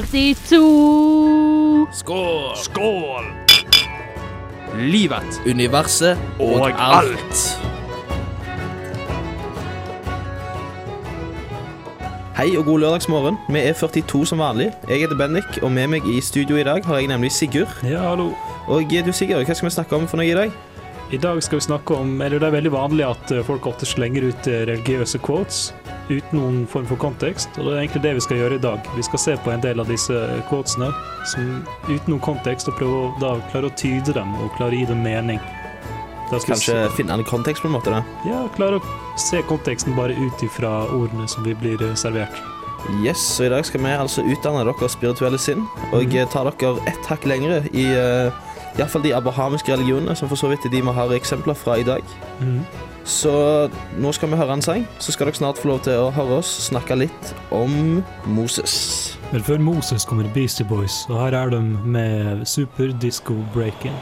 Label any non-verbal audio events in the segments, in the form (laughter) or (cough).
42. Skål! Skål! Livet, universet og, Og alt. Hei og god lørdagsmorgen. Vi er 42 som vanlig. Jeg heter Bendik, og med meg i studio i dag har jeg nemlig Sigurd. Ja, hallo. Og du Sigurd, hva skal vi snakke om for noe i dag? I dag skal vi snakke om Eller det er veldig vanlig at eh, folk ofte slenger ut eh, religiøse quotes uten noen form for kontekst, og det er egentlig det vi skal gjøre i dag. Vi skal se på en del av disse quotesene som uten noen kontekst, og prøve å da klare å tyde dem og klare å gi dem mening. Skal vi Kanskje finne en kontekst på en måte? da Ja, klare å se konteksten bare ut ifra ordene som vi blir eh, servert. Yes, og I dag skal vi altså utdanne dere spirituelle sinn og eh, ta dere ett hakk lengre i uh, iallfall de abrahamiske religionene, som for så vidt er de vi har eksempler fra i dag. Mhm. Så nå skal vi høre en sang, så skal dere snart få lov til å høre oss snakke litt om Moses. Men før Moses kommer Beastie Boys, og her er de med Super Disco Breaking.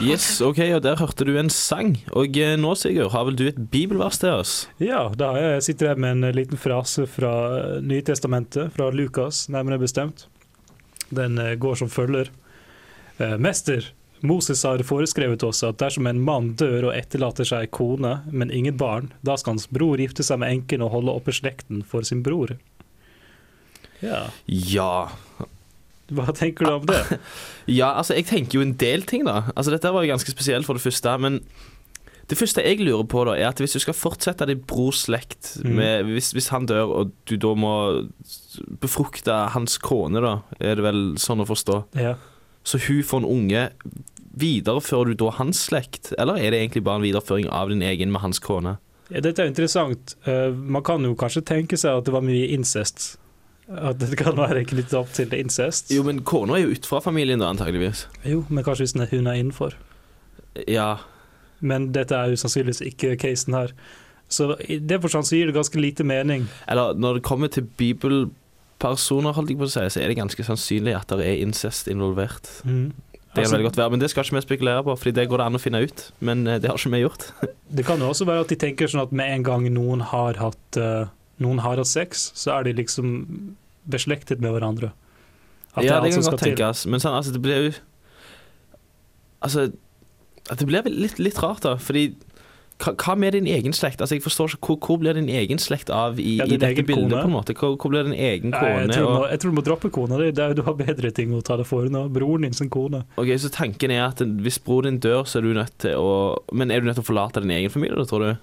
Yes, ok, og Der hørte du en sang. Og eh, nå, Sigurd, har vel du et bibelvers til oss? Ja, da sitter jeg med en liten frase fra eh, Nytestamentet, fra Lukas, nærmere bestemt. Den eh, går som følger. Eh, Mester, Moses har foreskrevet oss at dersom en mann dør og etterlater seg kone, men ingen barn, da skal hans bror gifte seg med enken og holde oppe slekten for sin bror. Ja, Ja. hva tenker du om det? (laughs) Ja, altså, jeg tenker jo en del ting, da. Altså, Dette var jo ganske spesielt for det første, men det første jeg lurer på, da, er at hvis du skal fortsette din brors slekt Mm. hvis, hvis han dør, og du da må befrukte hans kone, da, er det vel sånn å forstå, Ja. så hun får en unge, viderefører du da hans slekt, eller er det egentlig bare en videreføring av din egen med hans kone? Ja, dette er interessant. Uh, man kan jo kanskje tenke seg at det var mye incest. At det kan være knyttet opp til incest. Jo, men kona er jo utenfor familien da, antageligvis. Jo, men kanskje hvis hun er innenfor. Ja, Men dette er jo sannsynligvis ikke casen her. Så i det forstand så gir det ganske lite mening. eller når det kommer til bibelpersoner, holdt jeg på å si, så er det ganske sannsynlig at det er incest involvert. Mm. Det kan Altså, veldig godt være, men det skal ikke vi spekulere på, Fordi det går det an å finne ut. Men eh, det har ikke vi gjort. (laughs) det kan jo også være at de tenker sånn at med en gang noen har hatt, eh, noen har hatt sex, så er de liksom beslektet med hverandre. At ja, er det kan godt godt til. tenkes. Men sånn, altså, det blir jo Altså Det blir litt, litt rart, da. Fordi hva, med din egen slekt? Altså, jeg forstår ikke, Hvor, hvor blir din egen slekt av i, Ja, i dette bildet? kone. på en måte? Hvor, hvor blir din egen Nei, kone? jeg, tror må, jeg tror du må droppe kona di. Det Du har bedre ting å ta deg for nå. Broren din sin kone. ok, Så tanken er at hvis broren din dør, så er du nødt til å Men er du nødt til å forlate din egen familie, da, tror du?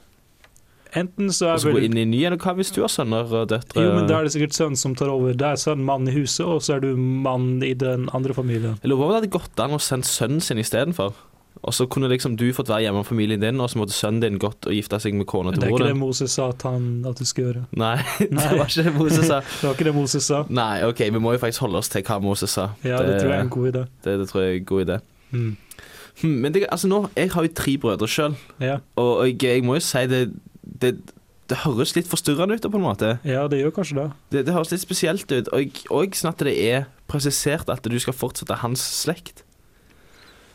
Enten så er vel... gå inn i ny? Eller hva hvis du har sønner og døtre? Jo, men da er det sikkert sønnen som tar over. Det er sønnen mann i huset, og så er du mann i den andre familien. Jeg lurer på om det hadde gått an å sende sønnen sin istedenfor. Og så kunne liksom du fått være hjemme med familien din, og så måtte sønnen din gått og gifte seg med kona Det er ikke det. Moses sa at, han, at du skal gjøre. Nei, (laughs) det var ikke det Moses sa. (laughs) Det var ikke det Moses sa. Nei, OK, vi må jo faktisk holde oss til hva Moses sa. Ja, det, tror jeg er en god idé. det, det tror jeg er en god idé. Mm. Hm, Men det, altså nå, jeg har jo tre brødre sjøl, Ja. og jeg, jeg må jo si det, det det høres litt forstyrrende ut, på en måte. ja, det gjør kanskje det. Det, det høres litt spesielt ut. Og, og sånn at det er presisert at du skal fortsette hans slekt.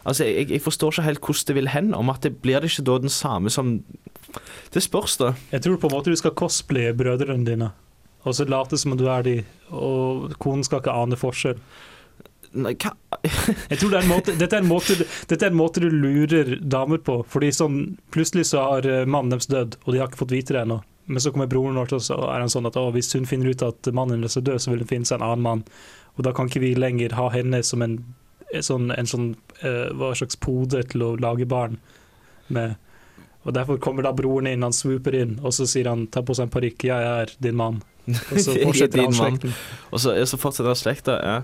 Altså, jeg, jeg forstår ikke helt hvordan det vil hen. Om at det blir det ikke da den samme som Det spørs, da. Jeg tror på en måte du skal cosplaye brødrene dine, og så late som om du er de, og konen skal ikke ane forskjell. Nei, hva (laughs) Jeg tror det er en måte, dette, er en måte, dette er en måte du lurer damer på. Fordi sånn, Plutselig så har eh, mannen deres dødd, og de har ikke fått vite det ennå. Men så kommer broren vår, og så er han sånn at hvis hun finner ut at mannen hennes er død, så vil hun finne seg en annen mann. Og da kan ikke vi lenger ha henne som en sånn, en sånn eh, hva slags pode til å lage barn med. Og Derfor kommer da broren inn, han swooper inn, og så sier han ta på seg en parykk, jeg er din mann. Og så (laughs) er fortsetter han slekten. Og så, så fortsetter slekta. Ja.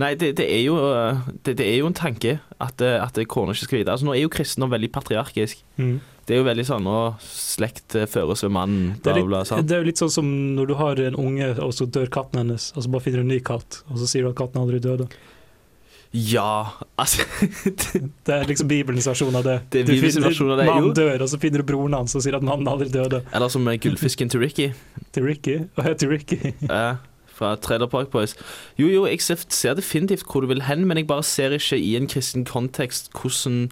Nei, det, det, er jo, øh, det, det er jo en tanke at, at kona ikke skal vite. Altså, nå er jo kristendom veldig patriarkisk. Mm. Det er jo veldig sånn å slekt føres ved mannen, Det bla, bla, litt, det er jo litt sånn som når du har en unge, og så dør katten hennes, og så bare finner du en ny katt, og så sier du at katten aldri døde. Ja, altså (laughs) Det er liksom Bibelens versjon av det. Det Du finner- det. Mannen dør, og så finner du broren hans og sier at mannen aldri døde. Eller som gullfisken til Ricky. (laughs) Til Ricky. Hva heter til Ricky. Ja, fra Trailer Park Boys. Jo, jo, jeg ser, ser definitivt hvor du vil hen, men jeg bare ser ikke i en kristen kontekst hvordan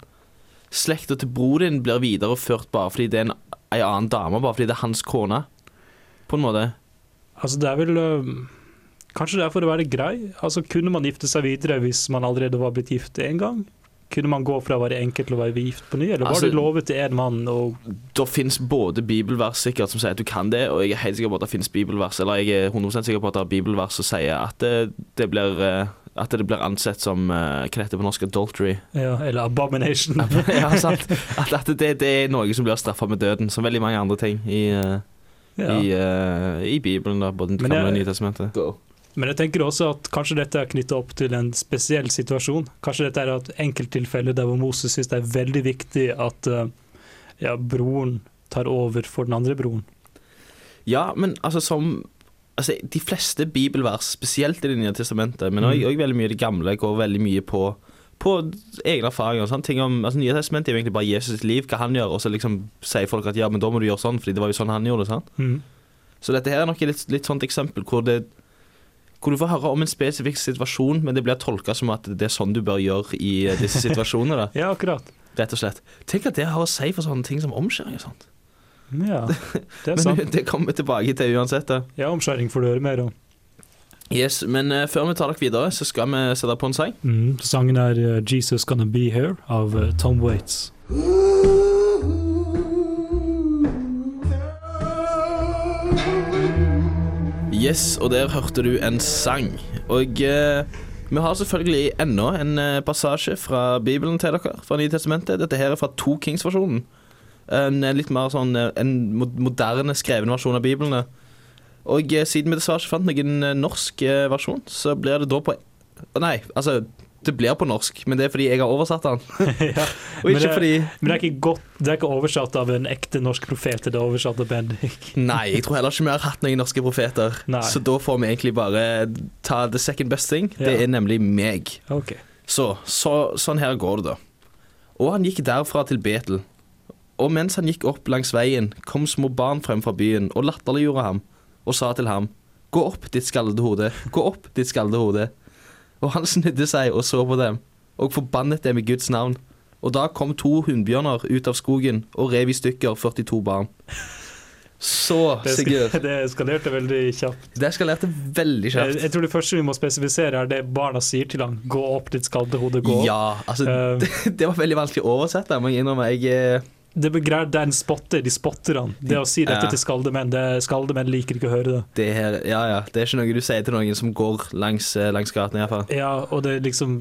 slekta til bror din blir videreført bare fordi det er en, en annen dame, bare fordi det er hans kone. På en måte. Altså, det er vel Kanskje det er for å være grei? Altså, Kunne man gifte seg videre hvis man allerede var blitt gift én gang? Kunne man gå fra å være enkel til å være gift på ny, eller var Altså- det lovet til én mann? Og Det finnes både bibelvers sikkert som sier at du kan det, og jeg er helt sikker på at det finnes bibelvers, eller jeg er 100 sikker på at det er bibelvers som sier at det, det blir eh, at det blir ansett som uh, Hva heter det på norsk? Adultery. ja, Eller abomination. (laughs) ja, sant. At, at det, det er noe som blir straffa med døden, som veldig mange andre ting i, uh, ja. i, uh, i Bibelen. da, Både Men Det gamle og Nye testamentet. Men jeg tenker også at kanskje dette er knytta opp til en spesiell situasjon. Kanskje dette er et enkelttilfelle der hvor Moses syns det er veldig viktig at øh, ja, broren tar over for den andre broren. Ja, men altså som altså, De fleste bibelvers, spesielt i Det nye testamentet, men Mm. også, også veldig mye i det gamle, går veldig mye på på egne erfaringer. og sånn, ting om, altså Nye testamentet er egentlig bare Jesus sitt liv, hva han gjør, og så liksom sier folk at ja, men da må du gjøre sånn, fordi det var jo sånn han gjorde det. sant? Mm. Så dette her er nok et litt, litt sånt eksempel hvor det hvor du får høre om en spesifikk situasjon, men det blir tolka som at det er sånn du bør gjøre i eh, disse situasjonene. da, (laughs) Ja, akkurat. Rett og slett. Tenk at det har å si for sånne ting som omskjæring og sånt. Ja, (laughs) det er sant. Men det kommer vi tilbake til uansett. da. Ja, omskjæring får du høre mer om. Yes, Men uh, før vi tar dere videre, så skal vi sette på en sang. Mm. Sangen er uh, 'Jesus Gonna Be Here' av uh, Tom Waits. Yes, og der hørte du en sang. Og eh, vi har selvfølgelig ennå en eh, passasje fra Bibelen til dere, fra Nye testamentet. Dette her er fra To Kings-versjonen. En eh, litt mer sånn eh, en moderne skreven versjon av Bibelen. Og eh, siden vi dessverre ikke fant noen norsk versjon, så blir det da på Nei, altså det blir på norsk, men det er fordi jeg har oversatt den. (laughs) ja. Og Men det- fordi Men det er ikke godt Det er ikke oversatt av en ekte norsk profet, det er oversatt av Bendik. (laughs) Nei, jeg tror heller ikke vi har hatt noen norske profeter. Nei. Så da får vi egentlig bare ta the second best thing. Det Ja. er nemlig meg. Okay. Så, så sånn her går det, da. Og han gikk derfra til Betel. Og mens han gikk opp langs veien, kom små barn frem fra byen og latterliggjorde ham, og sa til ham, Gå opp, ditt skallede hode, gå opp, ditt skallede hode. Og han (laughs) snudde seg og så på dem, og forbannet dem i Guds navn. Og da kom to hunnbjørner ut av skogen og rev i stykker 42 barn. Så, (laughs) Det, Sigurd, det eskalerte veldig kjapt. det eskalerte veldig kjapt. jeg tror det første vi må spesifisere, er det barna sier til han. Gå opp, ditt skadde hode, gå opp. Ja, altså, uh, (laughs) det var veldig vanskelig å oversette, må jeg innrømme. Jeg eh, det det er en spotter, de spotter han. Det å si dette Ja. til skalde menn, det, skalde menn liker ikke å høre det. Det her, ja, ja. Det er ikke noe du sier til noen som går langs, eh, langs gaten, iallfall. Ja, og det liksom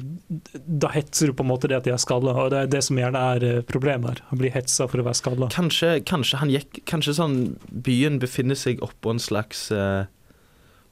Da hetser du på en måte det at de er skalla, og det er det som gjerne er eh, problemet her. Han blir hetsa for å være skalla. Kanskje, kanskje han gikk Kanskje sånn byen befinner seg oppå en slags eh,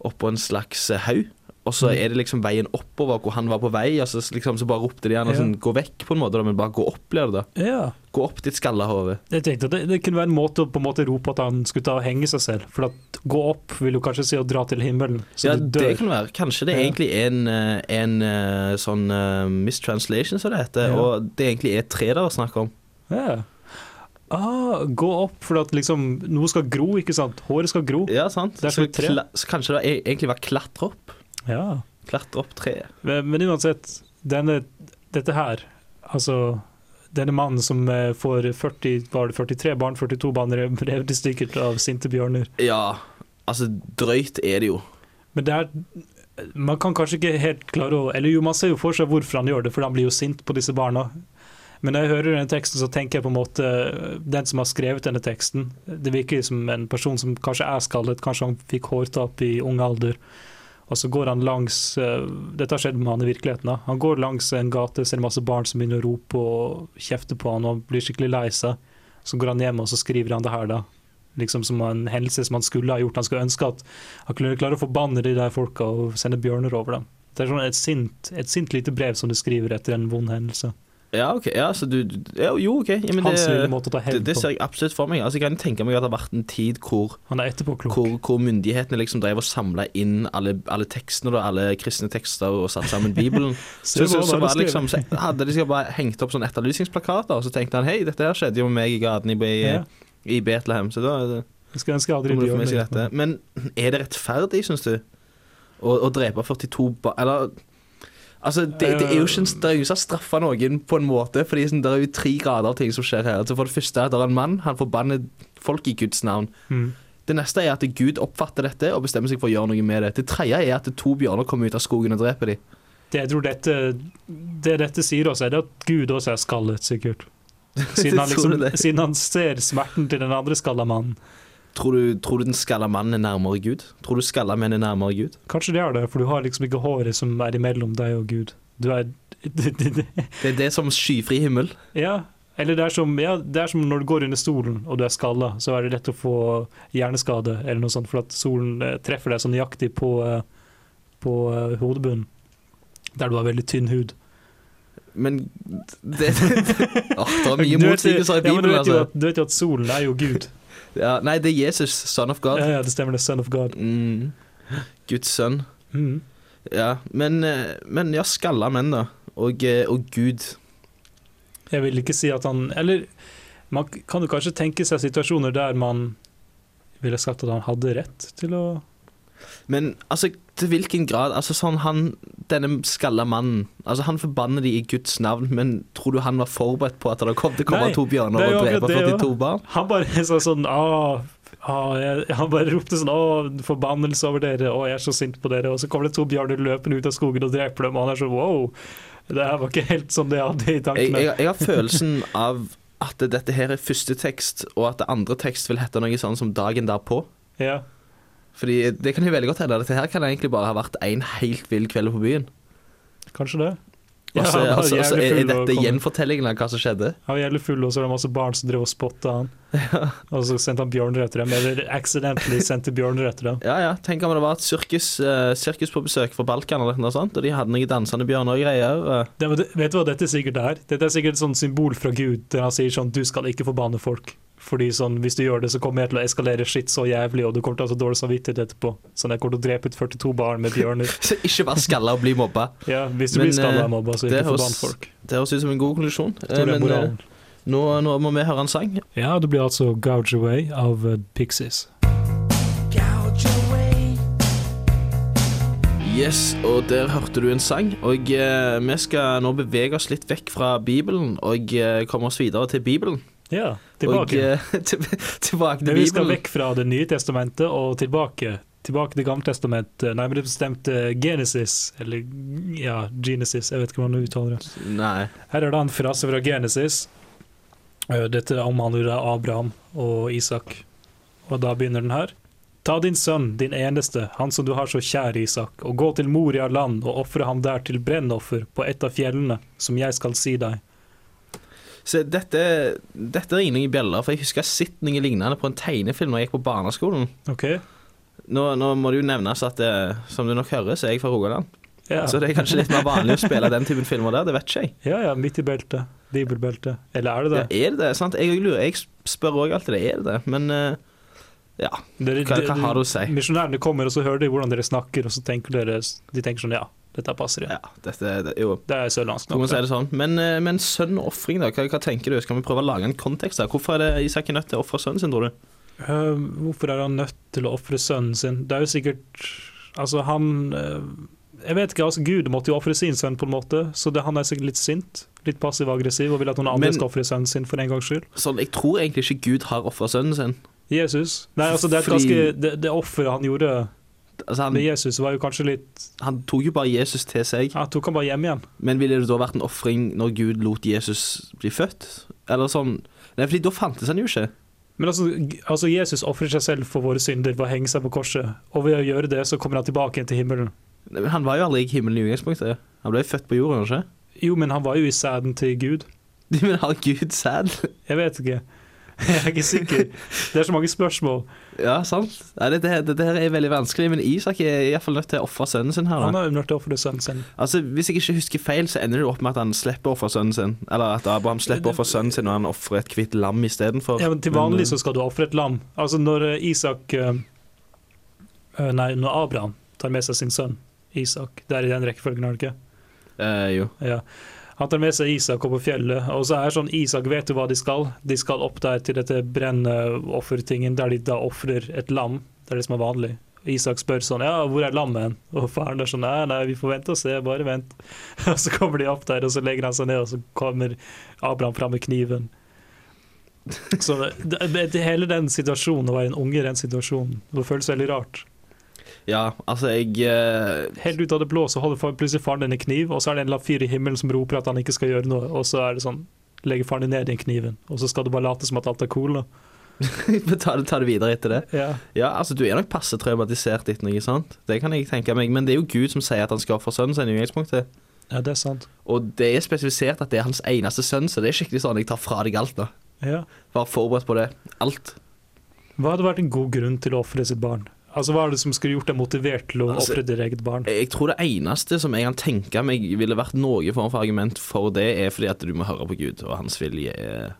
Oppå en slags haug, og så Mm. er det liksom veien oppover hvor han var på vei, og så, liksom, så bare ropte de gjerne Ja. sånn Gå vekk, på en måte, da, men bare gå opp, blir det da. Ja. Gå opp ditt skalla hode. Jeg tenkte det, det kunne være en måte å på en måte rope at han skulle ta og henge seg selv. For at gå opp vil jo kanskje si å dra til himmelen, så Ja, du det dør. kan være. Kanskje det Ja. egentlig er en, eh, en eh, sånn uh, mistranslation, som det heter, Ja. og det egentlig er tre der å snakke om. Ja. Ah, gå opp for at liksom noe skal gro, ikke sant? Håret skal gro. Ja, sant. Er så, så kanskje det e- egentlig var klatre opp. Ja. Klatre opp treet. Men, men uansett, denne, dette her, altså denne mannen som eh, får 40, var det 43 barn, 42 barn rev- revet i stykker av sinte bjørner. Ja, altså drøyt er det jo. Men det er Man kan kanskje ikke helt klare å Eller jo, man ser jo for seg hvorfor han gjør det, for han blir jo sint på disse barna. Men når jeg hører denne teksten, så tenker jeg på en måte Den som har skrevet denne teksten Det virker som en person som kanskje er skallet, kanskje han fikk hårtap i ung alder. Og så går han langs eh, Dette har skjedd med han i virkeligheten. da. Han går langs en gate, ser masse barn som begynner å rope og kjefte på han, og blir skikkelig lei seg. Så går han hjem og så skriver han det her, da. Liksom som en hendelse som han skulle ha gjort. Han skulle ønske at han kunne klare å forbanne de der folka og sende bjørner over dem. Det er sånn et sint, et sint lite brev som du skriver etter en vond hendelse. Ja, ok. Ja, så du ja, Jo, OK. Ja, men Hans lille det, måte å ta det, hevn det ser jeg absolutt for meg. Altså, Jeg kan tenke meg at det har vært en tid hvor, Han er etterpåklok. hvor, hvor myndighetene liksom drev og samla inn alle, alle tekstene, da, alle kristne tekster, og satte sammen Bibelen. (laughs) så, Så, så, så var det liksom, så hadde de bare hengt opp sånne etterlysningsplakater, og så tenkte han hei, dette her skjedde jo med meg i gaten i, i, i Betlehem. Så da Jeg skal ønske aldri de dette. det. Men er det rettferdig, syns du, å, å drepe 42 barn Eller Altså, det, det er jo ikke en- det er som har straffa noen på en måte, fordi sånn, det er jo tre grader av ting som skjer her. Altså, for det første, det er en mann, han forbanner folk i Guds navn. Mm. Det neste er at Gud oppfatter dette og bestemmer seg for å gjøre noe med det. Det tredje er at to bjørner kommer ut av skogen og dreper dem. Det jeg tror dette Det dette sier oss, er det at Gud også er skallet, sikkert. (laughs) Siden han, liksom, siden han ser smerten til den andre skalla mannen. Tror du, tror du den skalla mannen er nærmere Gud? Tror du skalla menn er nærmere Gud? Kanskje det er det, for du har liksom ikke håret som er imellom deg og Gud. Du er (laughs) Det er det som skyfri himmel. Ja, eller det er, som, ja, det er som når du går under stolen og du er skalla, så er det lett å få hjerneskade eller noe sånt, for at solen eh, treffer deg så nøyaktig på, eh, på eh, hodebunnen, der du har veldig tynn hud. Men det, det, Åh, det er mye motsigelser i ja, men du Bibelen, vet, jo altså. at, du vet jo at solen er jo Gud. Ja, nei, det er Jesus, son of God. Ja, ja, det stemmer, det. Son of God. Mm. Guds sønn. Mm. Ja, men, eh, men ja, skalla menn, da. Og, eh, og Gud. Jeg vil ikke si at han Eller man kan jo kanskje tenke seg situasjoner der man ville sagt at han hadde rett til å Men altså, til hvilken grad Altså sånn han Denne skalla mannen Altså, han forbanner de i Guds navn, men tror du han var forberedt på at det kom til å komme to bjørner er og drepe akkurat det, 42 barn? Han bare (laughs) sa sånn Åh, jeg, Han bare ropte sånn 'Å, forbannelse over dere. Å, jeg er så sint på dere.' Og så kommer det to bjørner løpende ut av skogen og dreper dem, og han er sånn wow. Det her var ikke helt som det jeg hadde i Jeg, tankene. jeg, jeg har følelsen av at dette her er første tekst, og at det andre tekst vil hete noe sånn som dagen derpå. Ja. Fordi det kan jo veldig godt hende. Dette her kan egentlig bare ha vært en helt vill kveld på byen. Kanskje det. Også, ja, altså, altså, er, er dette gjenfortellingen av hva som skjedde? Han var jævlig full, og så var det masse barn som drev og spotta han. Ja. Og så sendte han bjørner etter dem, eller accidentally sendte bjørner etter dem. Ja, ja. Tenk om det var et sirkus, uh, sirkus på besøk fra Balkan, eller noe sånt, og de hadde noen dansende bjørner og greier. eh. Det, vet du hva dette sikkert er? Dette er sikkert et sånt symbol fra Gud, der han sier sånn 'du skal ikke forbanne folk'. Fordi sånn, Hvis du gjør det, så kommer jeg til å eskalere shit så jævlig, og du kommer til å ha så dårlig samvittighet etterpå. Sånn jeg kommer til å drepe ut 42 barn med bjørner. (laughs) Så ikke vær skalla og bli mobba. (laughs) Ja, Hvis du Men, blir skalla og mobba, så ikke forbann folk. Det høres ut som en god konklusjon. Jeg Eh, Men eh, nå, nå må vi høre en sang. Ja, det blir altså 'Gouge Away' av eh, Pixies. Yes, og der hørte du en sang. Og eh, vi skal nå bevege oss litt vekk fra Bibelen og eh, komme oss videre til Bibelen. Ja, Og, tilbake. eh, (laughs) til, tilbake til Men vi skal vekk fra Det nye testamentet og tilbake. Tilbake til testamentet, nærmere bestemt eh, Genesis, eller ja, Genesis, jeg vet ikke hvordan du uttaler det. Nei. Her er det en frase fra Genesis. Eh, Dette omhandler Abraham og Isak. Og da begynner den her. Ta din sønn, din eneste, han som du har så kjær, Isak, og gå til Moria land og ofre ham der til brennoffer på et av fjellene, som jeg skal si deg. Så dette, dette ringer noen bjeller, for jeg husker jeg sett noe lignende på en tegnefilm når jeg gikk på barneskolen. OK? Nå, nå må det jo nevnes at det, som du nok hører, så er jeg fra Rogaland. Ja, Så det er kanskje litt mer vanlig å spille den typen filmer der, det vet ikke jeg. (laughs) ja, ja midt i beltet. Bibelbeltet. Eller er det det? Ja, er det det? Sant? Jeg lurer, jeg spør òg alltid det, er det det? Men eh, ja, hva, hva har du å si? Misjonærene kommer, og så hører de hvordan dere snakker, og så tenker dere De tenker sånn Ja, dette passer, jo. Ja, dette, det, jo, Det er sørlandsk kan man nok. si det sånn. Men, eh, men sønn og ofring, da? Hva, hva tenker du? Skal vi prøve å lage en kontekst der? Hvorfor er det Isak er nødt til å ofre sønnen sin, tror du? Uh, hvorfor er han nødt til å ofre sønnen sin? Det er jo sikkert Altså, han uh Jeg vet ikke, altså Gud måtte jo ofre sin sønn, på en måte, så det, han er sikkert litt sint. Litt passiv-aggressiv og vil at noen andre skal ofre sønnen sin for en gangs skyld. Sånn, Jeg tror egentlig ikke Gud har ofra sønnen sin. Jesus. Nei, altså det er et ganske Det, det offeret han gjorde Altså, med han, Jesus, var jo kanskje litt han tok jo bare Jesus til seg. Han tok han bare hjem igjen. Men ville det da vært en ofring når Gud lot Jesus bli født? Eller sånn Nei, fordi da fantes han jo ikke. Men altså, altså Jesus ofrer seg selv for våre synder ved å henge seg på korset, og ved å gjøre det, så kommer han tilbake igjen til himmelen. Nei, men Han var jo aldri i himmelen i utgangspunktet. Han ble jo født på jorden, ikke? Jo, men han var jo i sæden til Gud. (laughs) Men har Gud sæd? Jeg vet ikke. Jeg er ikke sikker. Det er så mange spørsmål. Ja, sant. Det dette, her- dette her er veldig vanskelig, men Isak er iallfall nødt til å ofre sønnen sin her. Da. Han jo nødt til å ofre sønnen sin. Altså, Hvis jeg ikke husker feil, så ender det opp med at han slipper å ofre sønnen sin. Eller at Abraham slipper å ofre sønnen sin, og han ofrer et hvitt lam istedenfor. Ja, men Til vanlig så skal du ofre et lam. Altså Når eh, Isak eh, eh, Nei, når Abraham tar med seg sin sønn Isak Det er i den rekkefølgen, er det ikke? eh, Jo. Ja. Han tar med seg Isak opp på fjellet, og så er sånn Isak vet jo hva de skal. De skal opp der til dette brennoffertingen, der de da ofrer et lam. Det er det som er vanlig. Isak spør sånn Ja, hvor er lammet hen? Og faren er sånn Nei, nei, vi får vente og se, bare vent. (laughs) Og så kommer de opp der, og så legger han seg ned, og så kommer Abraham fram med kniven. Så det, det, det, hele den situasjonen, å være en unge i den situasjonen, det føles veldig rart. Ja, altså, jeg uh... Helt ut av det blå så holder plutselig faren din en kniv, og så er det en eller annen fyr i himmelen som roper at han ikke skal gjøre noe, og så er det sånn Legger faren din ned den kniven, og så skal du bare late som at alt er cool. Da. ta, det, ta det videre etter det. Ja. Ja, altså, du er nok passe traumatisert etter noe sånt. Det kan jeg tenke meg. Men det er jo Gud som sier at han skal ofre sønnen sin i utgangspunktet. ja, det er sant. Og det er spesifisert at det er hans eneste sønn, så det er skikkelig sånn jeg tar fra deg alt nå. Ja. Vær forberedt på det. Alt. Hva hadde vært en god grunn til å ofre sitt barn? Altså, Hva er det som skulle gjort deg motivert til å Altså- ofre ditt eget barn? Jeg tror det eneste som jeg kan tenke meg ville vært noe form for argument for det, er fordi at du må høre på Gud, og hans vilje er,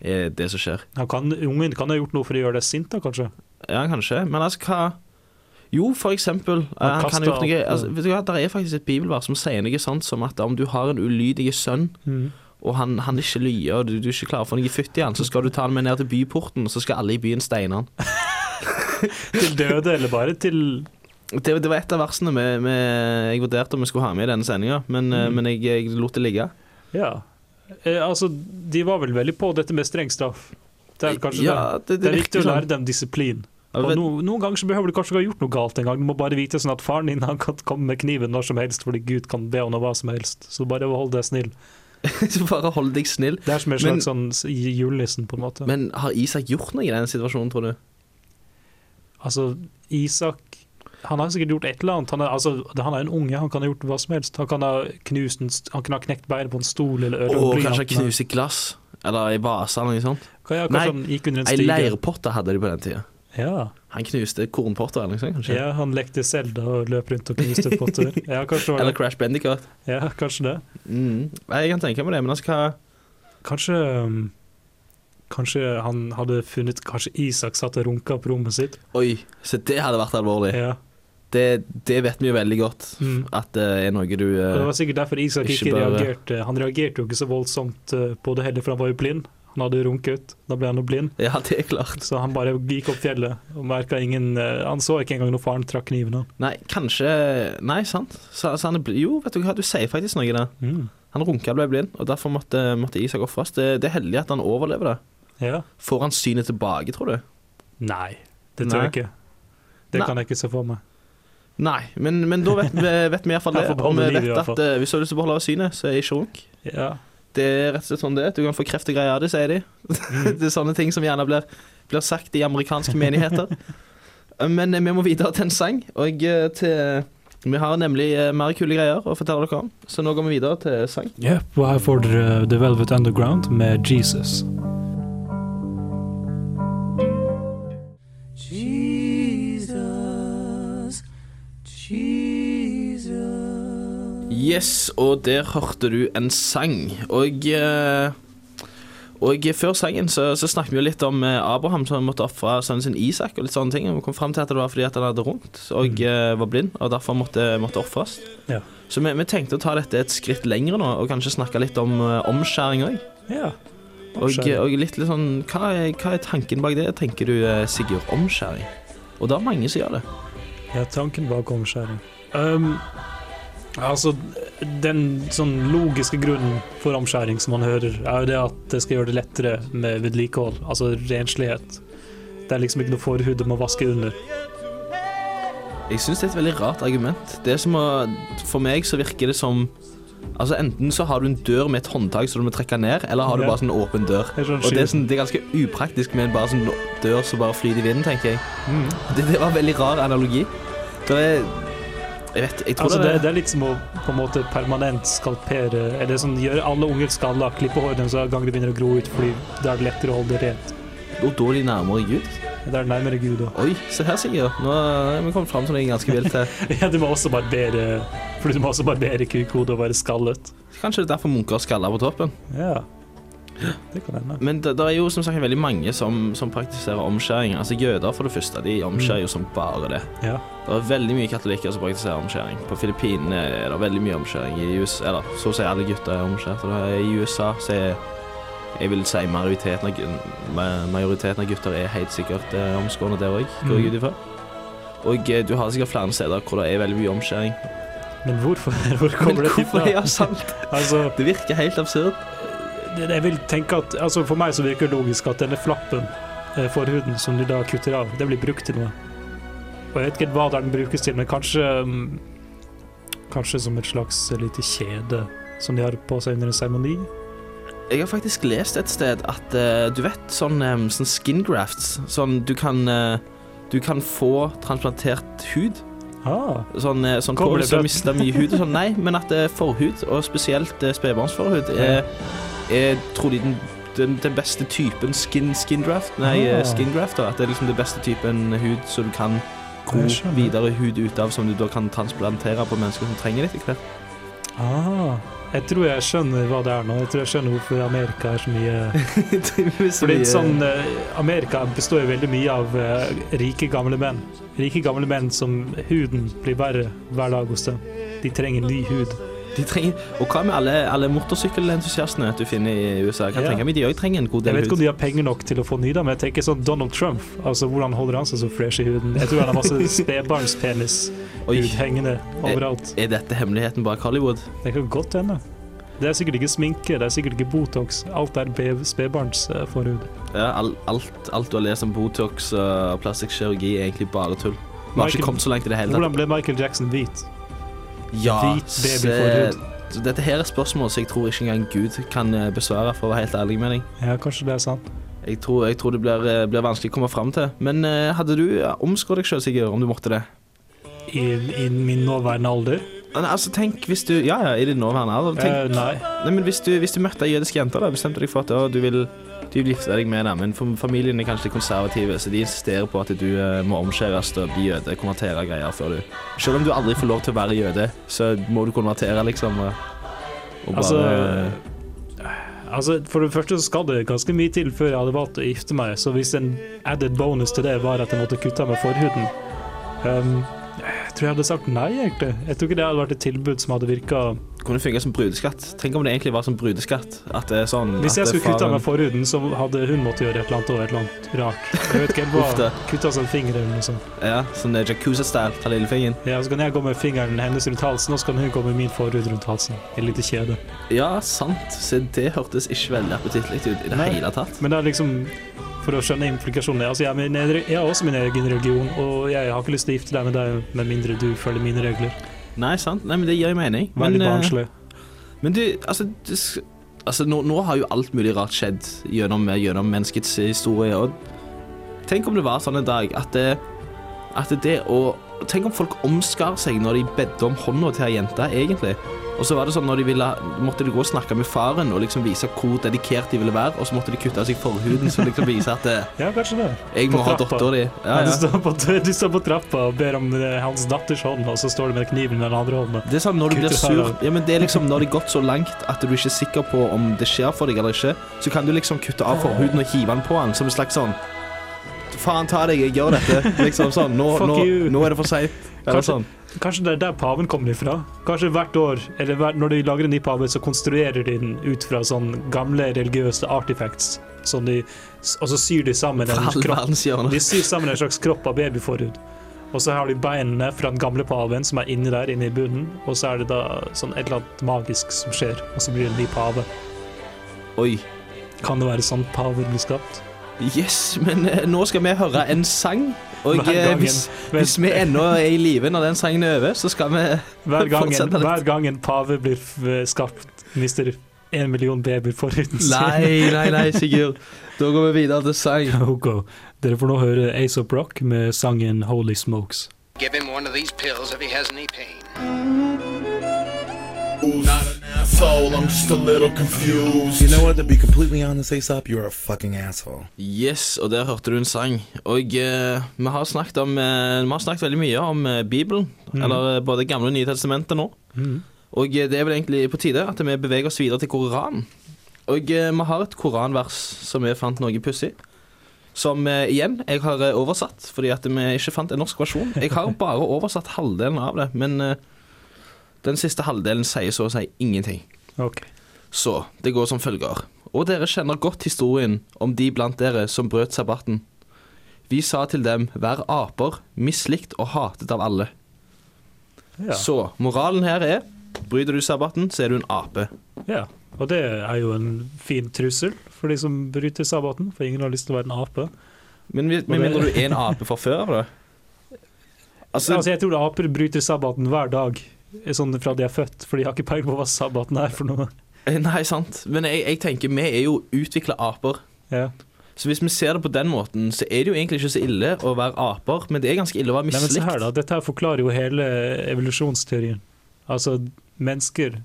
er det som skjer. Ja, kan, ungen kan ha gjort noe for å gjøre deg sint, da, kanskje? Ja, kanskje. Men altså, hva Jo, for eksempel. eh, Han Han noe altså, Vet du hva, Det er faktisk et bibelvers som sier noe sånt som at om du har en ulydig sønn, og han, han ikke lyer, og du, du ikke klarer å få noe fytt i han, så skal du ta han med ned til byporten, og så skal alle i byen steine han. (laughs) (laughs) Til døde, eller bare til Det, det var et av versene med, med, jeg vurderte om vi skulle ha med i denne sendinga, men, eh, Mm. men jeg, jeg lot det ligge. Ja. Eh, altså, de var vel veldig på dette med streng straff. Det er kanskje ja, det. Det er viktig å sånn. lære dem disiplin. Og no, Noen ganger så behøver du kanskje ikke ha gjort noe galt engang. Du må bare vite sånn at faren din han kan komme med kniven når som helst, fordi Gud kan be om hva som helst. Så bare hold deg snill. (laughs) Så bare hold deg snill. Det er som en Men- slags sånn julenissen, på en måte. Men har Isak gjort noe i den situasjonen, tror du? Altså, Isak Han har sikkert gjort et eller annet. Han er, altså, han er en unge, han kan ha gjort hva som helst. Han kan ha knust en, han kan ha knekt beinet på en stol eller Og kanskje knuse glass? Eller ei vase eller noe sånt? Ja, Nei, en Ei leirpotte hadde de på den tida. Ja. Han knuste kornpotter eller noe sånt, kanskje? ja, han lekte Zelda og løp rundt og knuste potter. (laughs) Ja, Eller. Crash Bandicoot. Ja, kanskje det. Mm. Jeg kan tenke meg det, men altså hva Kanskje um, Kanskje han hadde funnet Kanskje Isak satt og runka på rommet sitt. Oi, så det hadde vært alvorlig. Ja. Det, det vet vi jo veldig godt. Mm. At det er noe du Og det eh, var sikkert derfor Isak ikke bare- reagerte. Han reagerte jo ikke så voldsomt eh, på det heller, for han var jo blind. Han hadde runket, da ble han jo blind. Ja, det er klart. Så han bare gikk opp fjellet og merka ingen eh, Han så ikke engang når faren trakk kniven. han. Nei, kanskje Nei, sant. Så, så han jo, vet du hva, du sier faktisk noe der. Mm. Han runka og ble blind, og derfor måtte, måtte Isak ofres. Det, det er heldig at han overlever det. Ja. Får han synet tilbake, tror du? Nei, det tror jeg ikke. Det Nei. kan jeg ikke se for meg. Nei, men, men da vet, vi- vet vi iallfall det. Og vi i vet at uh, hvis du har lyst til å beholde synet, så er ikke runk. Ja. Det er rett og slett sånn det. Du kan få kreft og greier av det, sier de. Mm. (laughs) det er sånne ting som gjerne blir, blir sagt i amerikanske menigheter. Men eh, vi må videre til en sang, og eh, til Vi har nemlig eh, mer kule greier å fortelle dere om, så nå går vi videre til sang. Yep, og her får dere The Velvet Underground med. Jesus, Yes, og der hørte du en sang. Og eh, Og før sangen så, så snakket vi jo litt om eh, Abraham som måtte ofre sønnen sin Isak og litt sånne ting. Og vi kom fram til at det var fordi at han hadde rundt og mm. var blind, og derfor måtte, måtte ofres. Ja. Så vi, vi tenkte å ta dette et skritt lenger nå, og kanskje snakke litt om eh, omskjæring òg. Ja. Og, og litt, litt sånn hva er, hva er tanken bak det, tenker du, eh, Sigurd? Omskjæring? Og det er mange som gjør det. Ja, tanken bak omskjæring. Um, altså, den sånn logiske grunnen for omskjæring som man hører, er jo det at det skal gjøre det lettere med vedlikehold, altså renslighet. Det er liksom ikke noe forhud du må vaske under. Jeg syns det er et veldig rart argument. Det som å, For meg så virker det som Altså Enten så har du en dør med et håndtak som du må trekke ned, eller har du bare sånn åpen dør. Sånn Og det er, sånn, det er ganske upraktisk med en bare sånn dør som bare flyter i vinden, tenker jeg. Mm. Det, det var en veldig rar analogi. Det er vet Jeg tror Altså, det, er... det er litt som å på en måte permanent skalpere Eller sånn, gjøre alle unger skalla, klippe hårene så gang de begynner å gro ut, fordi da er det lettere å holde det rent. Og da er de nærmere Gud. Det er det nærmere Gud òg. Oi, se her, Sigurd. Nå er vi kommet fram til noe ganske vilt her. (laughs) Ja, du må også barbere Fordi du må også barbere kukhodet og være skallet. Kanskje det er derfor munker skaller på toppen. Ja, det kan hende. Men det, det er jo som sagt veldig mange som, som praktiserer omskjæring. Altså Jøder, for det første, de omskjærer jo som bare det. Ja. Det er veldig mye katolikker som praktiserer omskjæring. På Filippinene er det veldig mye omskjæring. I USA, eller så å si alle gutter er omskjært. Det I USA så er jeg vil si majoriteten av, majoriteten av gutter er helt sikkert eh, omskårne der òg, går jeg Mm. ut ifra. Og eh, du har sikkert flere steder hvor det er veldig mye omskjæring. Men hvorfor? (laughs) Hvor kommer Men det hvorfor? ifra? Ja, sant. (laughs) Altså, Det virker helt absurd. Det- jeg vil tenke at altså For meg så virker det logisk at denne flappen, eh, forhuden, som de da kutter av, det blir brukt til noe. Og jeg vet ikke hva den brukes til, men kanskje mm, Kanskje som et slags lite kjede som de har på seg under en seremoni? Jeg har faktisk lest et sted at uh, du vet sånn, um, sånn skin grafts Sånn du kan uh, Du kan få transplantert hud. Ah, Sånn, sånn Kommer det fra- har mista mye hud og sånn. Nei, men at eh, forhud, og spesielt uh, spedbarnsforhud, er, er trolig den, den, den beste typen skin, skin draft. Nei, eh, Ah. skin graft. Da. At det er liksom den beste typen hud som du kan gro videre hud ut av, som du da kan transplantere på mennesker som trenger det etter hvert. ah. Jeg tror jeg skjønner hva det er nå. Jeg tror jeg skjønner hvorfor Amerika er så mye (laughs) Fordi Fordi sånn, eh, Amerika består jo veldig mye av eh, rike, gamle menn. Rike, gamle menn som huden blir verre hver dag hos dem. De trenger ny hud. De trenger, Og hva med alle, alle motorsykkelentusiastene du finner i USA? Kan Ja. tenke meg de òg trenger en god del hud. Jeg vet ikke om de har penger nok til å få ny, da, men jeg tenker sånn Donald Trump. Altså, Hvordan holder han seg så fresh i huden? Jeg tror han har masse (laughs) spedbarnspenis hengende overalt. er dette hemmeligheten bak Hollywood? Det kan godt hende. Det er sikkert ikke sminke, det er sikkert ikke Botox. Alt er spedbarnsforhud. Ja, all, alt, alt du har lest om Botox og plastisk kirurgi, er egentlig bare tull. Vi har ikke kommet så langt i det hele tatt. Hvordan ble Michael Jackson hvit? Ja, Hvit babyforhud. så dette her er spørsmål som jeg tror ikke engang Gud kan eh, besvare, for å være helt ærlig med deg. Ja, kanskje det er sant. Jeg tror, jeg tror det blir, eh, blir vanskelig å komme fram til. Men uh, hadde du ja, omskåret deg sjøl, Sigurd, om du måtte det? I, I min nåværende alder? Nei, altså, tenk hvis du Ja, ja, i din nåværende alder. Tenk, uh, nei. nei, men hvis du, hvis du møtte ei jødisk jente, og bestemte deg for at å, du vil du vil gifte deg med dem, men familien er kanskje konservative, så de insisterer på at du eh, må omskjæres og bli jøde, konvertere greier før du Selv om du aldri får lov til å være jøde, så må du konvertere, liksom. Og, bare Altså, altså, For det første så skal det ganske mye til før jeg hadde valgt å gifte meg, så hvis en added bonus til det var at jeg måtte kutte av meg forhuden um, tror jeg hadde sagt nei, egentlig. Jeg tror ikke det hadde vært et tilbud som hadde virka Kunne funke som brudeskatt. Tenk om det egentlig var som brudeskatt. At det er sånn Hvis jeg skulle kutte av meg forhuden, så hadde hun måttet gjøre et eller annet og et eller annet rart. Jeg vet ikke helt bare kutta en finger eller noe sånt. Ja, sånn Jacuzza-style. Ta lillefingeren. Ja, så kan jeg gå med fingeren hennes rundt halsen, og så kan hun gå med min forhud rundt halsen. Et lite kjede. Ja, sant. Se, det hørtes ikke veldig appetittlig ut i det Nei. hele tatt. Men det er liksom For å skjønne implikasjonene altså jeg, jeg har også min egen religion, og jeg har ikke lyst til å gifte deg med deg med mindre du følger mine regler. Nei, sant. Nei, men det gir mening. Veldig Men, eh, barnslig. Men du, altså, du, altså nå, nå har jo alt mulig rart skjedd gjennom, gjennom menneskets historie. Og tenk om det var sånn en dag at det, at det å Tenk om folk omskar seg når de bedde om hånda til ei jente, egentlig. Og så var det sånn når de ville, måtte de gå og snakke med faren og liksom vise hvor dedikert de ville være, og så måtte de kutte av seg forhuden så liksom vise at eh, Ja, kanskje det. jeg må ha dattera di. Ja, Ja, Du, står på, du står på trappa og ber om eh, hans datters hånd, og så står du med kniven i den andre hånda. Det er sånn når du blir sur ja, men Det er liksom når det har gått så langt at du ikke er sikker på om det skjer for deg eller ikke, så kan du liksom kutte av forhuden og hive den på han som en slags sånn Faen ta deg, jeg gjør dette. Liksom sånn. Nå, nå, nå er det for seint. Kanskje- sånn. Kanskje det er der paven kommer ifra? Kanskje hvert år, eller hver, når de lager en ny pave, så konstruerer de den ut fra sånne gamle religiøse artifacts. Som de, og så syr de sammen en kropp. De syr sammen en slags kropp av babyforhud. Og så har de beinene fra den gamle paven som er inni der, inni bunnen. Og så er det da sånn et eller annet magisk som skjer, og så blir det en ny pave. Oi. Kan det være sånn paver blir skapt? Yes, men eh, nå skal vi høre en sang. Og eh, hvis, hvis vi ennå er i live når den sangen er over, så skal vi Hver (laughs) gangen, fortsette litt. hver gang en pave blir f- skapt, mister en million babyer foruten sin. Nei, nei, nei, (laughs) Sigurd. Da går vi videre til sang. Ok, Dere får nå høre Ace of Rock med sangen Holy Smokes. Give him one of these pills if he has any pain. Not asshole, I'm just a little confused. You know what? To be completely honest, Aesop, you're a fucking asshole. Yes, og der hørte du en sang. Og eh, vi har snakket om eh, Vi har snakket veldig mye om eh, Bibelen. Eller eh, både Gamle og Nye testamentet nå. Og eh, det er vel egentlig på tide at vi beveger oss videre til Koranen. Og eh, vi har et koranvers som vi fant noe pussig. Som igjen jeg har oversatt, fordi at vi ikke fant en norsk versjon. Jeg har bare oversatt halvdelen av det, men den siste halvdelen sier så å si ingenting. Ok. Så det går som følger. Og dere kjenner godt historien om de blant dere som brøt sabbaten. Vi sa til dem, vær aper, mislikt og hatet av alle. Ja. Så moralen her er, bryter du sabbaten, så er du en ape. ja. Og det er jo en fin trussel for de som bryter sabbaten, for ingen har lyst til å være en ape. Men med mindre du er en ape fra før av det. (laughs) Altså, Altså, jeg tror aper bryter sabbaten hver dag, sånn fra de er født, for de har ikke peiling på hva sabbaten er for noe. Nei, sant. Men jeg, jeg tenker, vi er jo utvikla aper. Ja. Så hvis vi ser det på den måten, så er det jo egentlig ikke så ille å være aper, men det er ganske ille å være Nei, men se her da, Dette her forklarer jo hele evolusjonsteorien. Altså, mennesker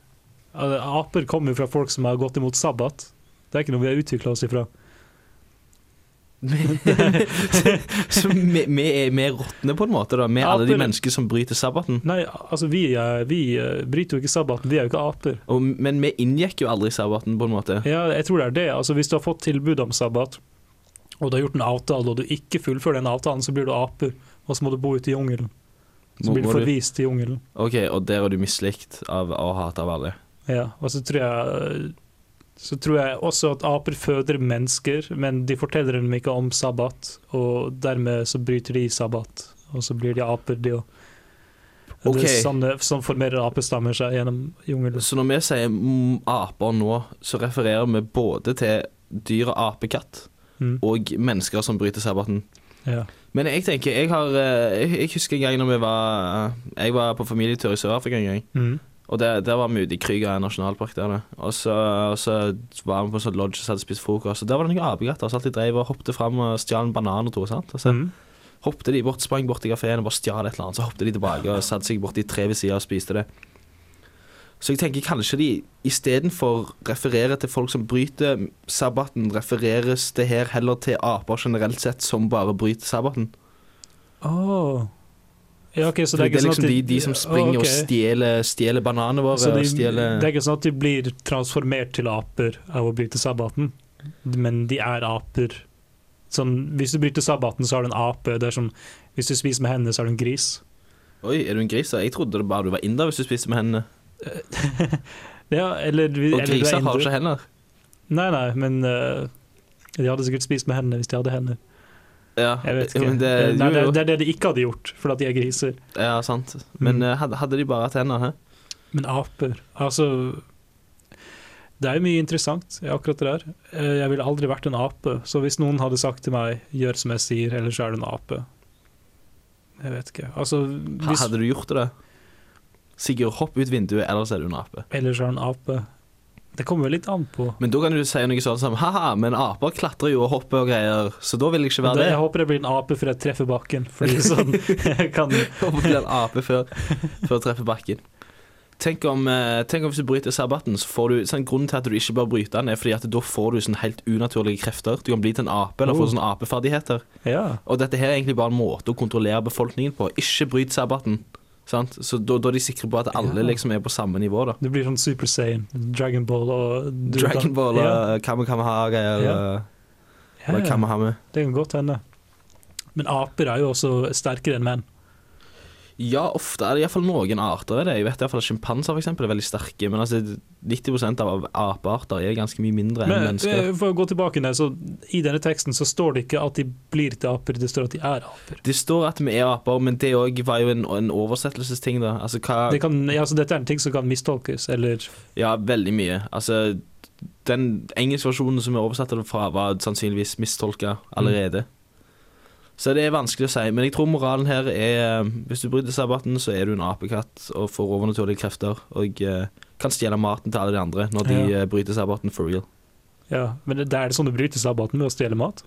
Aper kommer jo fra folk som har gått imot sabbat. Det er ikke noe vi har utvikla oss ifra. (laughs) så vi, vi er vi er råtne på en måte, da, med alle de menneskene som bryter sabbaten. Nei, altså, vi, er- vi eh, bryter jo ikke sabbaten, vi er jo ikke aper. Og, men vi inngikk jo aldri sabbaten, på en måte. Ja, jeg tror det er det. Altså, hvis du har fått tilbud om sabbat, og du har gjort en avtale, og du ikke fullfører den avtalen, så blir du aper, og så må du bo ute i jungelen. Så Må- blir du forvist i jungelen. OK, og der er du mislikt av og hatet av alle. Ja, og så tror jeg så tror jeg også at aper føder mennesker, men de forteller dem ikke om sabbat, og dermed så bryter de sabbat, og så blir de aper, de òg. Okay. Det er sånn, sånn formerer apestammer seg gjennom jungelen. Så når vi sier aper nå, så refererer vi både til dyret apekatt Mm. og mennesker som bryter sabbaten. Ja. Men jeg tenker, jeg har eh, Jeg, jeg husker en gang når vi var Jeg var på familietur i Sør-Afrika en gang. Mm. Og der, der var vi ute i Krüger nasjonalpark. der. Og så, og så var vi på en sånn lodge og hadde spist frokost. Og der var det noen apekatter som alltid drev og hoppet fram og stjal en banan og to. sant? Og så Mm. hoppet de bort, sprang bort til kafeen og bare stjal et eller annet. Så hoppet de tilbake og satte seg bort i tre ved sida og spiste det. Så jeg tenker kanskje de istedenfor refererer til folk som bryter sabbaten, refereres det her heller til aper generelt sett som bare bryter sabbaten. Åh. Ja, okay, så det er ikke er liksom at de, de som springer okay. og stjeler, stjeler bananene våre. Så de, og stjeler det er ikke sånn at de blir transformert til aper av å bryte sabbaten, men de er aper. Sånn, hvis du bryter sabbaten, så har du en ape. Det sånn, hvis du spiser med hendene, så er du en gris. Oi, er du en gris? Jeg trodde det bare du var inder hvis du spiste med hendene. (laughs) Ja, eller, Og eller du er griser har ikke hender. Nei, nei, men uh, de hadde sikkert spist med hendene hvis de hadde hender. Ja, Jeg vet ikke. Det, nei, jo, det, det er det de ikke hadde gjort, fordi de er griser. Ja, sant. Men Mm. eh, hadde, de bare tenner? Hæ? Men aper, altså Det er jo mye interessant akkurat det der. Eh, Jeg ville aldri vært en ape, så hvis noen hadde sagt til meg 'gjør som jeg sier, ellers er du en ape' Jeg vet ikke. Altså, hvis, Hadde du gjort det? Sigurd, hopp ut vinduet, ellers er du en ape. ellers er du en ape. Det kommer jo litt an på. Men da kan du si noe sånn som ha-ha, men aper klatrer jo og hopper og greier, så da vil jeg ikke være det, det. jeg håper det blir en ape før jeg treffer bakken, fordi sånn (laughs) jeg kan Håper blir en ape før, før å treffe bakken. Tenk om, eh, tenk om hvis du bryter sabbaten, så får du sånn, Grunnen til at du ikke bør bryte den, er fordi at da får du sånn helt unaturlige krefter. Du kan bli til en ape eller få Oh. sånne apeferdigheter. Ja. Og dette her er egentlig bare en måte å kontrollere befolkningen på. Ikke bryt sabbaten. Sant? Så da, da er de sikre på at alle Ja. liksom er på samme nivå. da Det blir sånn Super Saiyan, Dragon Ball og du Dragon Ball ja. og Kamehameha-greier. Ja. og- Ja, Eller ja. Kamehame. Det kan godt hende. Men aper er jo også sterkere enn menn. Ja, ofte er det iallfall noen arter er det. Jeg vet iallfall at Sjimpanser er veldig sterke. Men altså, 90% av apearter er ganske mye mindre enn Men mennesker. eh, for å gå tilbake ned, så I denne teksten så står det ikke at de blir til aper, det står at de er aper. Det står at vi er aper, men det òg var jo en, en oversettelsesting, da. Altså hva Det kan, ja, så dette er en ting som kan mistolkes, eller Ja, veldig mye. Altså, den engelske versjonen som vi oversatte det fra, var sannsynligvis mistolka allerede. Så det er vanskelig å si. Men jeg tror moralen her er eh, hvis du bryter sabbaten, så er du en apekatt og får overnaturlige krefter og eh, kan stjele maten til alle de andre når de Ja. eh, bryter sabbaten for real. Ja, men det er det sånn du bryter sabbaten med å stjele mat?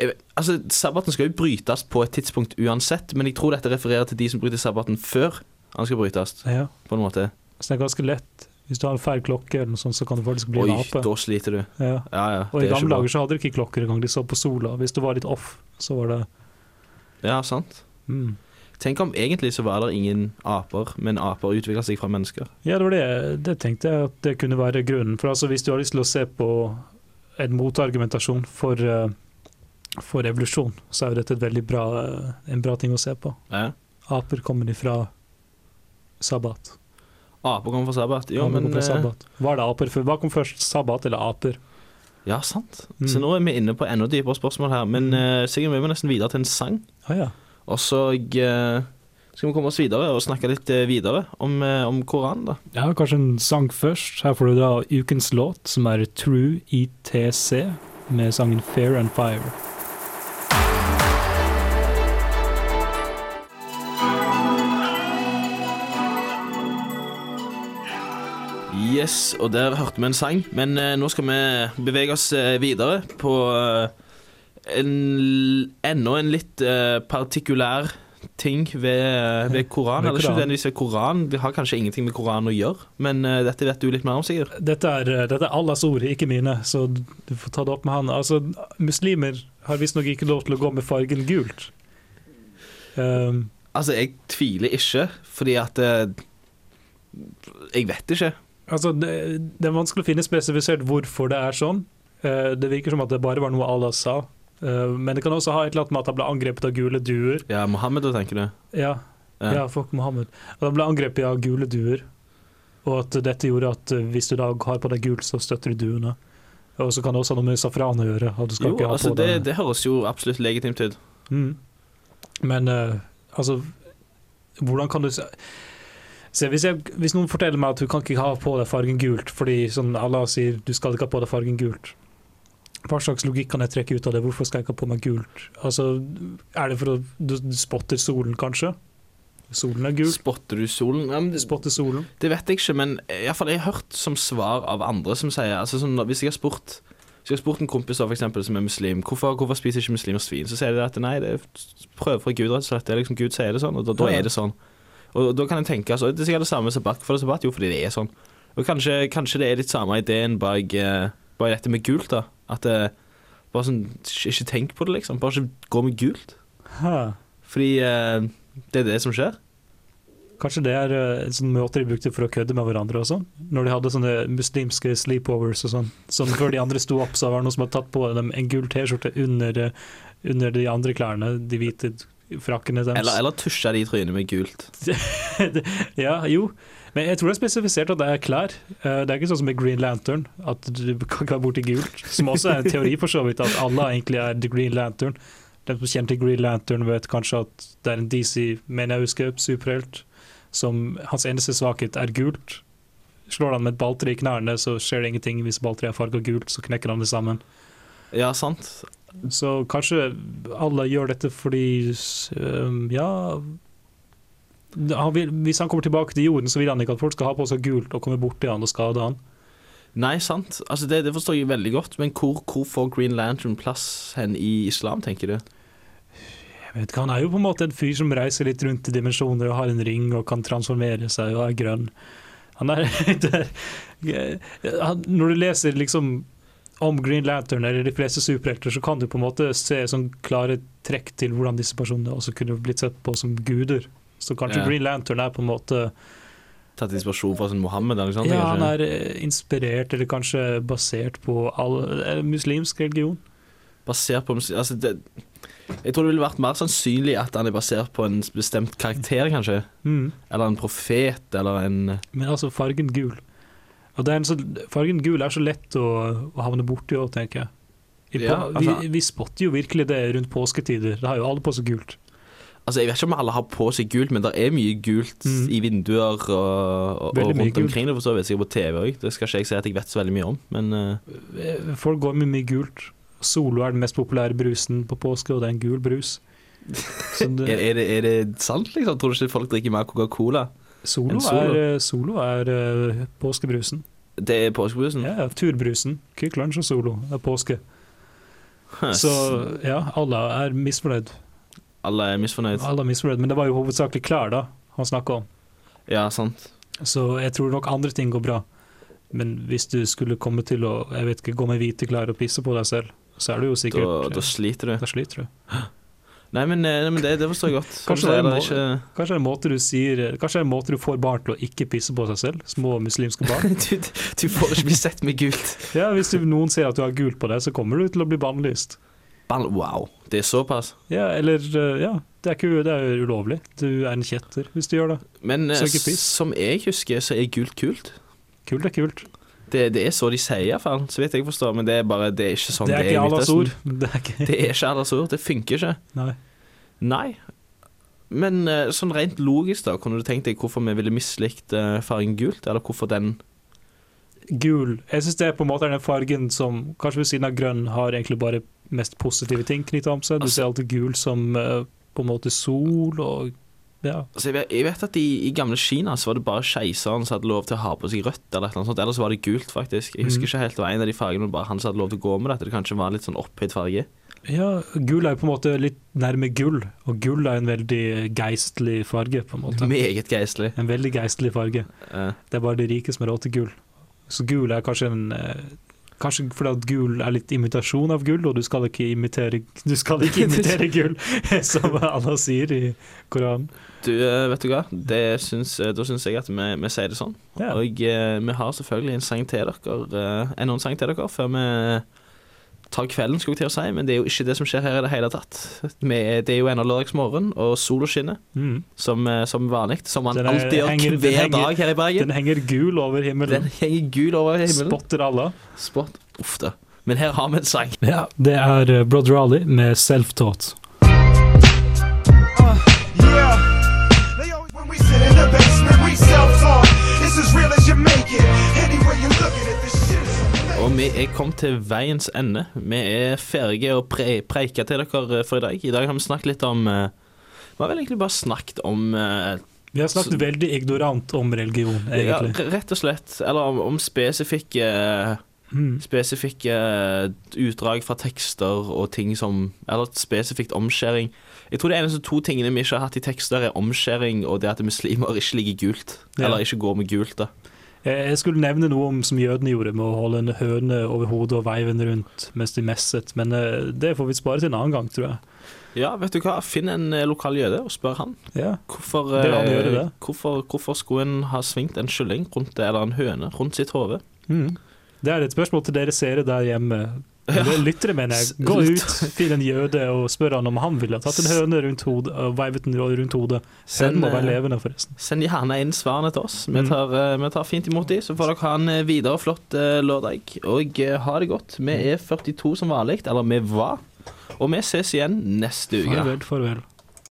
Jeg altså, Sabbaten skal jo brytes på et tidspunkt uansett, men jeg tror dette refererer til de som bryter sabbaten før han skal brytes. Ja. på en måte. Så det er ganske lett. Hvis du har en feil klokke, eller noe sånt, så kan du faktisk bli Oi, en ape. da sliter du. Ja. Ja, ja. Og I gamle dager så hadde de ikke klokker engang, de så på sola. Hvis du var litt off, så var det Ja, sant. mm. Tenk om egentlig så var det ingen aper, men aper utvikla seg fra mennesker. Ja, det var det. Det tenkte jeg at det kunne være grunnen. For altså, hvis du har lyst til å se på en motargumentasjon for, eh, for evolusjon, så er jo dette et veldig bra, eh, en bra ting å se på. Ja. Aper kommer ifra sabbat. Aper kommer fra sabbat. Jo, Aper men fra eh, sabbat. Var det aper før? Hva kom først, sabbat eller aper? Ja, sant. Mm. Så nå er vi inne på enda dypere spørsmål her. Men uh, Sigurd, vi må nesten videre til en sang. Ah, ja. Og så uh, skal vi komme oss videre og snakke litt eh, videre om, eh, om Koranen, da. ja, kanskje en sang først. Her får du da ukens låt, som er True ITC, med sangen Fair and Fire. Yes, og der hørte vi en sang. Men eh, nå skal vi bevege oss eh, videre på eh, en, enda en litt eh, partikulær ting ved, ved Koran. Ved Eller ikke Koran. nødvendigvis ved Koran, det har kanskje ingenting med Koran å gjøre. Men eh, dette vet du litt mer om, Sigurd. Dette er, eh, dette er Allahs ord, ikke mine, så du får ta det opp med han. Altså, muslimer har visstnok ikke lov til å gå med fargen gult. Um, Altså, jeg tviler ikke, fordi at eh, Jeg vet ikke. Altså, det, det er vanskelig å finne spesifisert hvorfor det er sånn. Eh, det virker som at det bare var noe Allah sa. Eh, men det kan også ha et eller annet med at han ble angrepet av gule duer. Ja, Mohammed, tenker du? Ja, Ja. ja fuck Mohammed. At han ble angrepet av gule duer. Og at dette gjorde at eh, hvis du da har på deg gult, så støtter du duene. Og så kan det også ha noe med safran å gjøre. Jo, altså, det, det høres jo absolutt legitimt ut. Mm. Men uh, altså Hvordan kan du se, hvis, jeg, hvis noen forteller meg at du kan ikke ha på deg fargen gult fordi sånn Allah sier du skal ikke ha på deg fargen gult, hva slags logikk kan jeg trekke ut av det? Hvorfor skal jeg ikke ha på meg gult? Altså, Er det for at du, du spotter solen, kanskje? Solen er gul. Spotter du solen? Ja, det, spotter solen. det vet jeg ikke, men i hvert fall, jeg har hørt som svar av andre som sier altså, sånn, Hvis jeg har spurt hvis jeg har spurt en kompis for eksempel, som er muslim hvorfor, hvorfor spiser ikke muslimer svin, så sier de at nei, det er prøve fra Gud, rett og slett. Det er liksom Gud sier det sånn, og da, da er det sånn. Og da kan jeg tenke altså, Det er sikkert det samme som sabbat. for det sabbat? Jo, fordi det er sånn. Og kanskje, kanskje det er litt samme ideen bak, eh, bak dette med gult, da. At det, bare sånn Ikke tenk på det, liksom. Bare ikke gå med gult. Huh. Fordi eh, det er det som skjer. Kanskje det er eh, sånn måter de brukte for å kødde med hverandre og sånn? Når de hadde sånne muslimske sleepovers og sånn. Sånn før de andre sto opp, så var det noen som hadde tatt på dem en gul T-skjorte under, eh, under de andre klærne, de hvite frakkene deres. Eller, eller tusja de i trynet med gult. (laughs) ja, jo. Men jeg tror det er spesifisert at det er klær. Eh, Det er ikke sånn som med Green Lantern, at du kan gå bort borti gult. Som også er en teori for så vidt, at alle egentlig er The Green Lantern. Den som kjenner til Green Lantern, vet kanskje at det er en DC, mener jeg husker, superhelt, som hans eneste svakhet er gult. Slår han med et balltre i knærne, så skjer det ingenting. Hvis balltreet er farga gult, så knekker han det sammen. Ja, sant. Så kanskje alle gjør dette fordi øhm, Ja han vil, Hvis han kommer tilbake til jorden, så vil han ikke at folk skal ha på seg gult og komme borti han og skade han. Nei, sant. Altså, det, det forstår jeg veldig godt, men hvor, hvor får Green Lantern plass hen i islam, tenker du? Jeg vet ikke, Han er jo på en måte en fyr som reiser litt rundt i dimensjoner og har en ring og kan transformere seg og er grønn. Han er, (laughs) det er han- Når du leser liksom om Green Lantern eller de fleste superhelter, så kan du på en måte se sånn klare trekk til hvordan disse personene også kunne blitt sett på som guder. Så kanskje Ja. Green Lantern er på en måte Tatt inspirasjon fra sånn Mohammed eller sånt? Ja, han er eh, inspirert, eller kanskje basert på all, eh, muslimsk religion. Basert på. Altså, det, jeg tror det ville vært mer sannsynlig at han er basert på en bestemt karakter, kanskje. Mm. Eller en profet, eller en Men altså fargen gul. Og det er en så, fargen gul er så lett å, å havne borti òg, tenker jeg. På, Ja, altså- vi, vi spotter jo virkelig det rundt påsketider. Da har jo alle på seg gult. Altså, Jeg vet ikke om alle har på seg gult, men det er mye gult Mm. i vinduer og, og, og rundt omkring. Det for så vidt sikkert på TV òg. Det skal ikke jeg si at jeg vet så veldig mye om, men Eh, Folk går med mye gult. Solo er den mest populære brusen på påske, og det er en gul brus. (laughs) Er, det, er, det, er det sant, liksom? Tror du ikke folk drikker mer Coca-Cola? Solo, Solo? er, eh, solo er uh, påskebrusen. Det er påskebrusen? Ja, ja, turbrusen. Kvikk Lunsj og Solo er påske. Så ja, alle er misfornøyd. Alle er misfornøyd? Alle er misfornøyd, men det var jo hovedsakelig klær da han snakka om. Ja, sant. Så jeg tror nok andre ting går bra. Men hvis du skulle komme til å jeg vet ikke, gå med hvite klær og pisse på deg selv, så er du jo Da, sikkert da sliter du. Da sliter du. (gasps) Nei, men, eh, nei, men det, det forstår jeg godt. Kanskje det er ikke Kanskje det er en måte du sier Kanskje det er en måte du får barn til å ikke pisse på seg selv? Små muslimske barn. (laughs) du, du får ikke bli sett med gult. (laughs) Ja, Hvis du, noen ser at du har gult på deg, så kommer du til å bli bannlyst. Wow, det er såpass. Ja, eller eh, Ja, det er, ikke, det er ulovlig. Du er en kjetter hvis du gjør det. Men eh, som jeg husker, så er gult kult. Kult er kult. Det, det er så de sier, iallfall, så vidt jeg forstår. Men det er bare, det er ikke sånn Det er ikke Allahs ord. Det er ikke Det er ikke Allahs ord. Det funker ikke. Nei. Nei. Men eh, sånn rent logisk, da, kunne du tenkt deg hvorfor vi ville mislikt eh, fargen gult? Eller hvorfor den Gul. Jeg syns det er på en måte den fargen som, kanskje ved siden av grønn, har egentlig bare mest positive ting knytta om seg. Du Altså- ser alltid gul som eh, på en måte sol og ja. Altså, jeg, vet, at i, i gamle Kina så var det bare keiseren som hadde lov til å ha på seg rødt, eller noe sånt. Ellers var det gult, faktisk. Jeg husker mm. ikke helt det var en av de fargene, men bare han som hadde lov til å gå med dette. Det kanskje var litt sånn opphøyd farge. ja, gul er jo på en måte litt nærme gull, og gull er en veldig geistlig farge, på en måte. Meget geistlig. En veldig geistlig farge. Uh. Det er bare de rike som har råd til gull. Så gul er kanskje en eh, Kanskje fordi at gul er litt imitasjon av gull, og du skal ikke imitere Du skal ikke (laughs) imitere gull, (laughs) som Allah sier i Koranen. Du, eh, vet du hva? Det syns, eh, da syns jeg at vi, vi sier det sånn. Ja. Og eh, vi har selvfølgelig en sang til dere, en annen sang til dere, før vi tar kvelden, skulle jeg til å si. Men det er jo ikke det som skjer her i det hele tatt. Det er jo ennå lørdagsmorgen, og sola skinner, Mm. som, som vanlig. Som man er- alltid gjør henger- hver henger- dag her i Bergen. Den henger gul over himmelen. Den henger gul over himmelen. Spotter alle. Spot. Uff da. Men her har vi en sang. Ja, det er Brother Ali med 'Self-Taught'. Yeah. Vi er kommet til veiens ende. Vi er ferdige å pre preike til dere for i dag. I dag har vi snakket litt om eh, Vi har vel egentlig bare snakket om eh, Vi har snakket veldig ignorant om religion, egentlig. Ja, Rett og slett. Eller om, om spesifikke Mm. Spesifikke utdrag fra tekster og ting som Eller spesifikt omskjæring. Jeg tror det eneste to tingene vi ikke har hatt i tekster, er omskjæring og det at muslimer ikke ligger gult. Ja. Eller ikke går med gult, da. Jeg jeg skulle nevne noe om som jødene gjorde, med å holde en høne over hodet og veive den rundt mens de messet, men eh, det får vi spare til en annen gang, tror jeg. Ja, vet du hva. Finn en eh, lokal jøde og spør han. Ja. Hvorfor, Det han eh, gjør det. hvorfor, hvorfor skulle en ha svingt en kylling rundt eller en høne rundt sitt hode? Mm. Det er et spørsmål til dere seere der hjemme. Eller lyttere, mener jeg. Gå ut, finn en jøde og spør han om han ville tatt en høne rundt hodet og veivet den rundt hodet. Hønen må være eh, levende, forresten. Send gjerne inn svarene til oss. Vi Mm. tar, eh, vi tar fint imot de, så får dere ha en eh, videre flott lørdag. Og ha det godt. Vi er 42 som vanlig, eller vi var. Og vi ses igjen neste uke. Farvel, farvel.